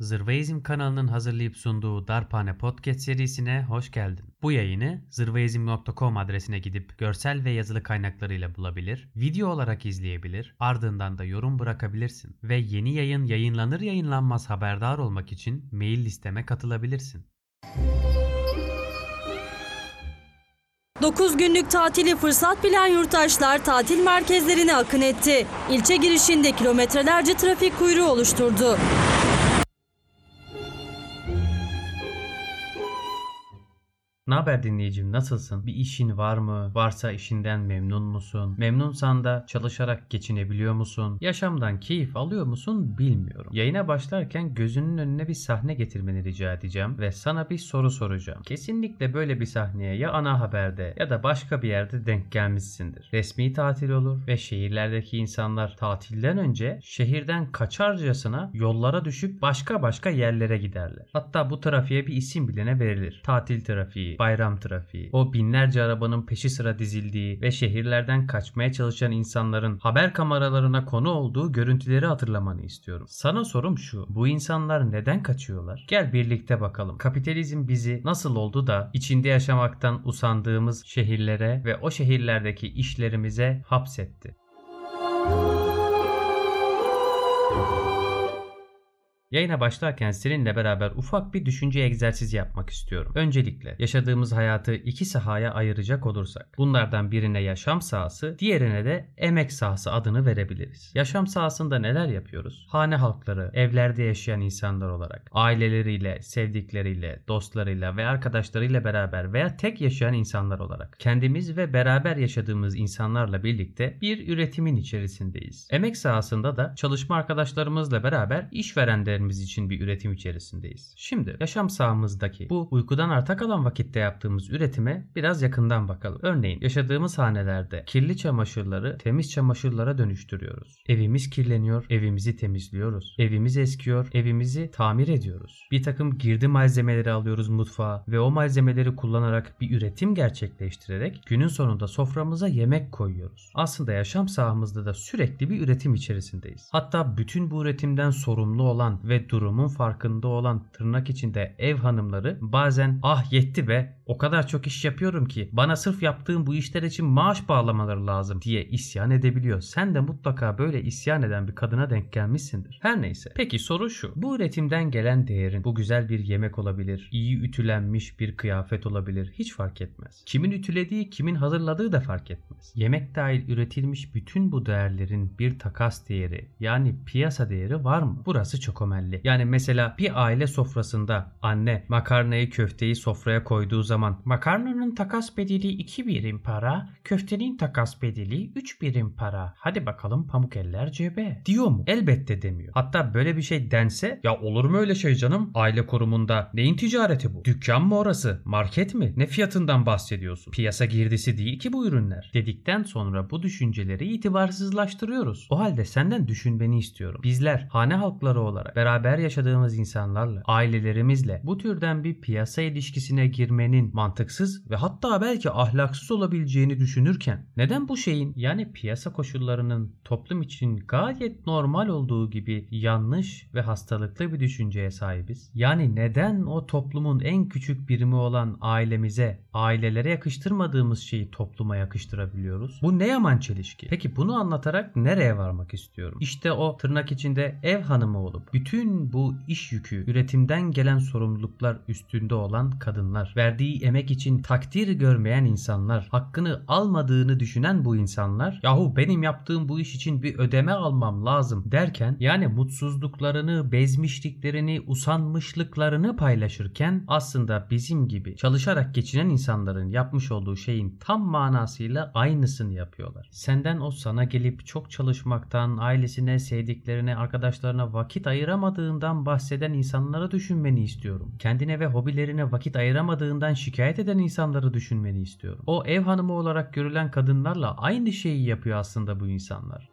Zırvaizm kanalının hazırlayıp sunduğu Darphane Podcast serisine hoş geldin. Bu yayını zırvaizm.com adresine gidip görsel ve yazılı kaynaklarıyla bulabilir, video olarak izleyebilir, ardından da yorum bırakabilirsin. Ve yeni yayın yayınlanır yayınlanmaz haberdar olmak için mail listeme katılabilirsin. 9 günlük tatili fırsat bilen yurttaşlar tatil merkezlerine akın etti. İlçe girişinde kilometrelerce trafik kuyruğu oluşturdu. Ne haber dinleyicim nasılsın? Bir işin var mı? Varsa işinden memnun musun? Memnunsan da çalışarak geçinebiliyor musun? Yaşamdan keyif alıyor musun bilmiyorum. Yayına başlarken gözünün önüne bir sahne getirmeni rica edeceğim ve sana bir soru soracağım. Kesinlikle böyle bir sahneye ya ana haberde ya da başka bir yerde denk gelmişsindir. Resmi tatil olur ve şehirlerdeki insanlar tatilden önce şehirden kaçarcasına yollara düşüp başka başka yerlere giderler. Hatta bu trafiğe bir isim bilene verilir. Tatil trafiği, bayram trafiği, o binlerce arabanın peşi sıra dizildiği ve şehirlerden kaçmaya çalışan insanların haber kameralarına konu olduğu görüntüleri hatırlamanı istiyorum. Sana sorum şu. Bu insanlar neden kaçıyorlar? Gel birlikte bakalım. Kapitalizm bizi nasıl oldu da içinde yaşamaktan usandığımız şehirlere ve o şehirlerdeki işlerimize hapsetti? Yayına başlarken seninle beraber ufak bir düşünce egzersizi yapmak istiyorum. Öncelikle yaşadığımız hayatı iki sahaya ayıracak olursak bunlardan birine yaşam sahası, diğerine de emek sahası adını verebiliriz. Yaşam sahasında neler yapıyoruz? Hane halkları, evlerde yaşayan insanlar olarak aileleriyle, sevdikleriyle, dostlarıyla ve arkadaşlarıyla beraber veya tek yaşayan insanlar olarak kendimiz ve beraber yaşadığımız insanlarla birlikte bir üretimin içerisindeyiz. Emek sahasında da çalışma arkadaşlarımızla beraber işverenlerin işlerimiz için bir üretim içerisindeyiz. Şimdi yaşam sahamızdaki bu uykudan arta kalan vakitte yaptığımız üretime biraz yakından bakalım. Örneğin yaşadığımız hanelerde kirli çamaşırları temiz çamaşırlara dönüştürüyoruz. Evimiz kirleniyor, evimizi temizliyoruz. Evimiz eskiyor, evimizi tamir ediyoruz. Bir takım girdi malzemeleri alıyoruz mutfağa ve o malzemeleri kullanarak bir üretim gerçekleştirerek günün sonunda soframıza yemek koyuyoruz. Aslında yaşam sahamızda da sürekli bir üretim içerisindeyiz. Hatta bütün bu üretimden sorumlu olan ve durumun farkında olan tırnak içinde ev hanımları bazen ah yetti be o kadar çok iş yapıyorum ki bana sırf yaptığım bu işler için maaş bağlamaları lazım diye isyan edebiliyor. Sen de mutlaka böyle isyan eden bir kadına denk gelmişsindir. Her neyse. Peki soru şu. Bu üretimden gelen değerin bu güzel bir yemek olabilir, iyi ütülenmiş bir kıyafet olabilir. Hiç fark etmez. Kimin ütülediği, kimin hazırladığı da fark etmez. Yemek dahil üretilmiş bütün bu değerlerin bir takas değeri yani piyasa değeri var mı? Burası çok önemli. Yani mesela bir aile sofrasında anne makarnayı köfteyi sofraya koyduğu zaman makarnanın takas bedeli 2 birim para, köftenin takas bedeli 3 birim para. Hadi bakalım pamuk eller cebe. Diyor mu? Elbette demiyor. Hatta böyle bir şey dense ya olur mu öyle şey canım? Aile kurumunda neyin ticareti bu? Dükkan mı orası? Market mi? Ne fiyatından bahsediyorsun? Piyasa girdisi değil ki bu ürünler. Dedikten sonra bu düşünceleri itibarsızlaştırıyoruz. O halde senden düşünmeni istiyorum. Bizler hane halkları olarak beraber yaşadığımız insanlarla, ailelerimizle bu türden bir piyasa ilişkisine girmenin mantıksız ve hatta belki ahlaksız olabileceğini düşünürken neden bu şeyin yani piyasa koşullarının toplum için gayet normal olduğu gibi yanlış ve hastalıklı bir düşünceye sahibiz? Yani neden o toplumun en küçük birimi olan ailemize, ailelere yakıştırmadığımız şeyi topluma yakıştırabiliyoruz? Bu ne yaman çelişki? Peki bunu anlatarak nereye varmak istiyorum? İşte o tırnak içinde ev hanımı olup bütün bu iş yükü, üretimden gelen sorumluluklar üstünde olan kadınlar, verdiği emek için takdir görmeyen insanlar, hakkını almadığını düşünen bu insanlar, yahu benim yaptığım bu iş için bir ödeme almam lazım derken yani mutsuzluklarını, bezmişliklerini, usanmışlıklarını paylaşırken aslında bizim gibi çalışarak geçinen insanların yapmış olduğu şeyin tam manasıyla aynısını yapıyorlar. Senden o sana gelip çok çalışmaktan, ailesine, sevdiklerine, arkadaşlarına vakit ayıramadığından bahseden insanları düşünmeni istiyorum. Kendine ve hobilerine vakit ayıramadığından şikayet eden insanları düşünmeni istiyorum. O ev hanımı olarak görülen kadınlarla aynı şeyi yapıyor aslında bu insanlar.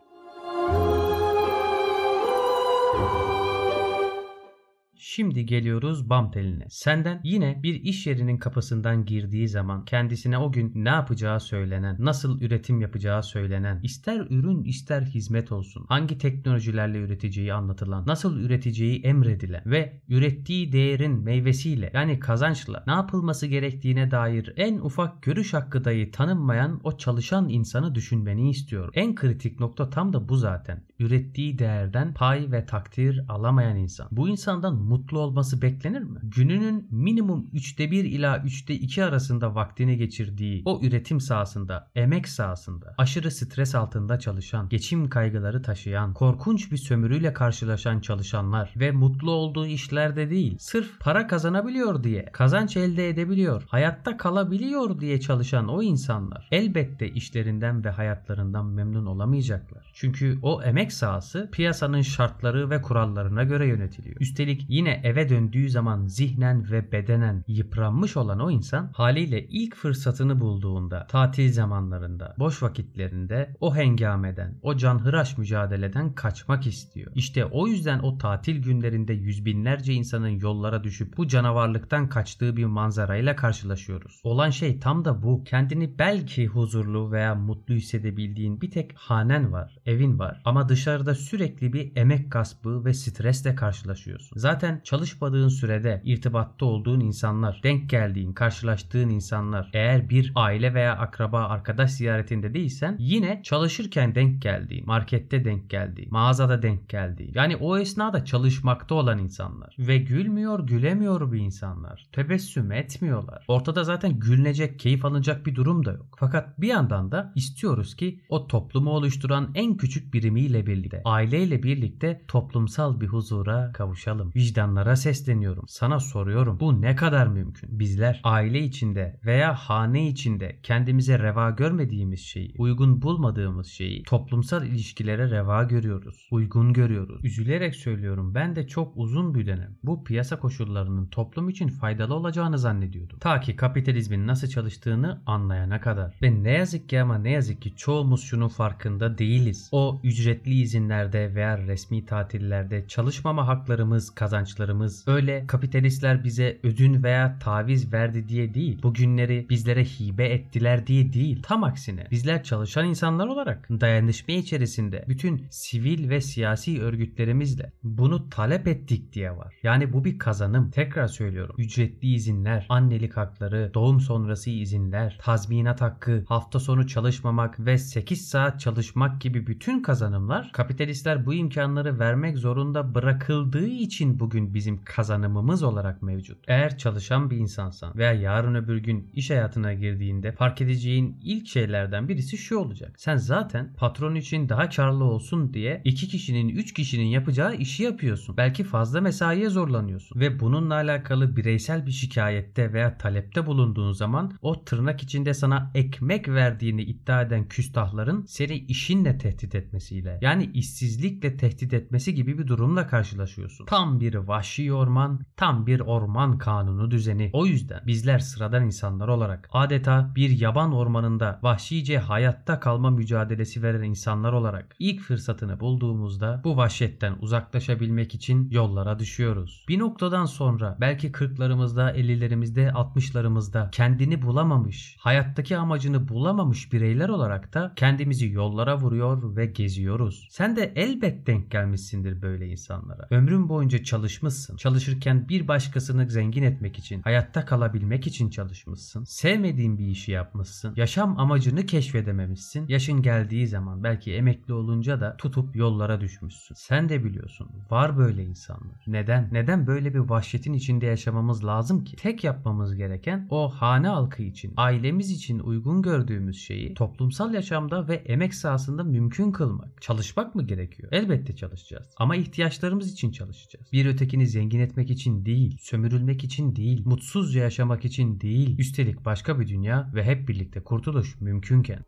Şimdi geliyoruz bam teline. Senden yine bir iş yerinin kapısından girdiği zaman kendisine o gün ne yapacağı söylenen, nasıl üretim yapacağı söylenen, ister ürün ister hizmet olsun, hangi teknolojilerle üreteceği anlatılan, nasıl üreteceği emredilen ve ürettiği değerin meyvesiyle yani kazançla ne yapılması gerektiğine dair en ufak görüş hakkı dahi tanınmayan o çalışan insanı düşünmeni istiyorum. En kritik nokta tam da bu zaten. Ürettiği değerden pay ve takdir alamayan insan. Bu insandan mutlu olması beklenir mi? Gününün minimum 3'te 1 ila 3'te 2 arasında vaktini geçirdiği o üretim sahasında, emek sahasında, aşırı stres altında çalışan, geçim kaygıları taşıyan, korkunç bir sömürüyle karşılaşan çalışanlar ve mutlu olduğu işlerde değil, sırf para kazanabiliyor diye, kazanç elde edebiliyor, hayatta kalabiliyor diye çalışan o insanlar elbette işlerinden ve hayatlarından memnun olamayacaklar. Çünkü o emek sahası piyasanın şartları ve kurallarına göre yönetiliyor. Üstelik yine eve döndüğü zaman zihnen ve bedenen yıpranmış olan o insan haliyle ilk fırsatını bulduğunda, tatil zamanlarında, boş vakitlerinde o hengameden, o canhıraş mücadeleden kaçmak istiyor. İşte o yüzden o tatil günlerinde yüz binlerce insanın yollara düşüp bu canavarlıktan kaçtığı bir manzarayla karşılaşıyoruz. Olan şey tam da bu. Kendini belki huzurlu veya mutlu hissedebildiğin bir tek hanen var, evin var ama dışarıda sürekli bir emek gaspı ve stresle karşılaşıyorsun. Zaten çalışmadığın sürede irtibatta olduğun insanlar, denk geldiğin, karşılaştığın insanlar eğer bir aile veya akraba, arkadaş ziyaretinde değilsen yine çalışırken denk geldiğin, markette denk geldiğin, mağazada denk geldiğin. Yani o esnada çalışmakta olan insanlar ve gülmüyor, gülemiyor bu insanlar. Tebessüm etmiyorlar. Ortada zaten gülünecek, keyif alınacak bir durum da yok. Fakat bir yandan da istiyoruz ki o toplumu oluşturan en küçük birimiyle birlikte, aileyle birlikte toplumsal bir huzura kavuşalım. Vicdanlara sesleniyorum. Sana soruyorum. Bu ne kadar mümkün? Bizler aile içinde veya hane içinde kendimize reva görmediğimiz şeyi, uygun bulmadığımız şeyi toplumsal ilişkilere reva görüyoruz. Uygun görüyoruz. Üzülerek söylüyorum ben de çok uzun bir dönem bu piyasa koşullarının toplum için faydalı olacağını zannediyordum. Ta ki kapitalizmin nasıl çalıştığını anlayana kadar. Ve ne yazık ki ama ne yazık ki çoğumuz şunun farkında değiliz. O ücretli izinlerde veya resmi tatillerde çalışmama haklarımız, kazançlarımız öyle kapitalistler bize ödün veya taviz verdi diye değil. Bu günleri bizlere hibe ettiler diye değil. Tam aksine bizler çalışan insanlar olarak dayanışma içerisinde bütün sivil ve siyasi örgütlerimizle bunu talep ettik diye var. Yani bu bir kazanım. Tekrar söylüyorum. Ücretli izinler, annelik hakları, doğum sonrası izinler, tazminat hakkı, hafta sonu çalışmamak ve 8 saat çalışmak gibi bütün kazanımlar kapitalistler bu imkanları vermek zorunda bırakıldığı için bugün bizim kazanımımız olarak mevcut. Eğer çalışan bir insansan veya yarın öbür gün iş hayatına girdiğinde fark edeceğin ilk şeylerden birisi şu olacak. Sen zaten patron için daha karlı olsun diye iki kişinin üç kişinin yapacağı işi yapıyorsun. Belki fazla mesaiye zorlanıyorsun ve bununla alakalı bireysel bir şikayette veya talepte bulunduğun zaman o tırnak içinde sana ekmek verdiğini iddia eden küstahların seni işinle tehdit etmesiyle yani işsizlikle tehdit etmesi gibi bir durumla karşılaşıyorsun. Tam bir vahşi orman, tam bir orman kanunu düzeni. O yüzden bizler sıradan insanlar olarak adeta bir yaban ormanında vahşice hayatta kalma mücadelesi veren insanlar olarak ilk fırsatını bulduğumuzda bu vahşetten uzaklaşabilmek için yollara düşüyoruz. Bir noktadan sonra belki 40'larımızda, 50'lerimizde, 60'larımızda kendini bulamamış, hayattaki amacını bulamamış bireyler olarak da kendimizi yollara vuruyor ve geziyoruz. Sen de elbet denk gelmişsindir böyle insanlara. Ömrün boyunca çalışmışsın. Çalışırken bir başkasını zengin etmek için, hayatta kalabilmek için çalışmışsın. Sevmediğin bir işi yapmışsın. Yaşam amacını keşfedememişsin. Yaşın geldiği zaman belki emekli olunca da tutup yollara düşmüşsün. Sen de biliyorsun. Var böyle insanlar. Neden? Neden böyle bir vahşetin içinde yaşamamız lazım ki? Tek yapmamız gereken o hane halkı için, ailemiz için uygun gördüğümüz şeyi toplumsal yaşamda ve emek sahasında mümkün kılmak. Çalışmak mı gerekiyor? Elbette çalışacağız. Ama ihtiyaçlarımız için çalışacağız. Bir ötekini zengin etmek için değil, sömürülmek için değil, mutsuzca yaşamak için değil. Üstelik başka bir dünya ve hep birlikte kurtuluş mümkünken.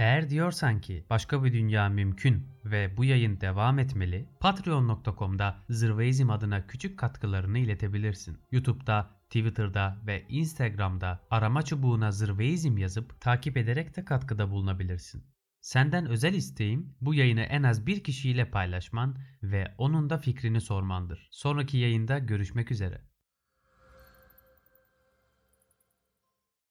Eğer diyorsan ki başka bir dünya mümkün ve bu yayın devam etmeli, patreon.com'da Zırveizm adına küçük katkılarını iletebilirsin. YouTube'da, Twitter'da ve Instagram'da arama çubuğuna Zırveizm yazıp takip ederek de katkıda bulunabilirsin. Senden özel isteğim bu yayını en az bir kişiyle paylaşman ve onun da fikrini sormandır. Sonraki yayında görüşmek üzere.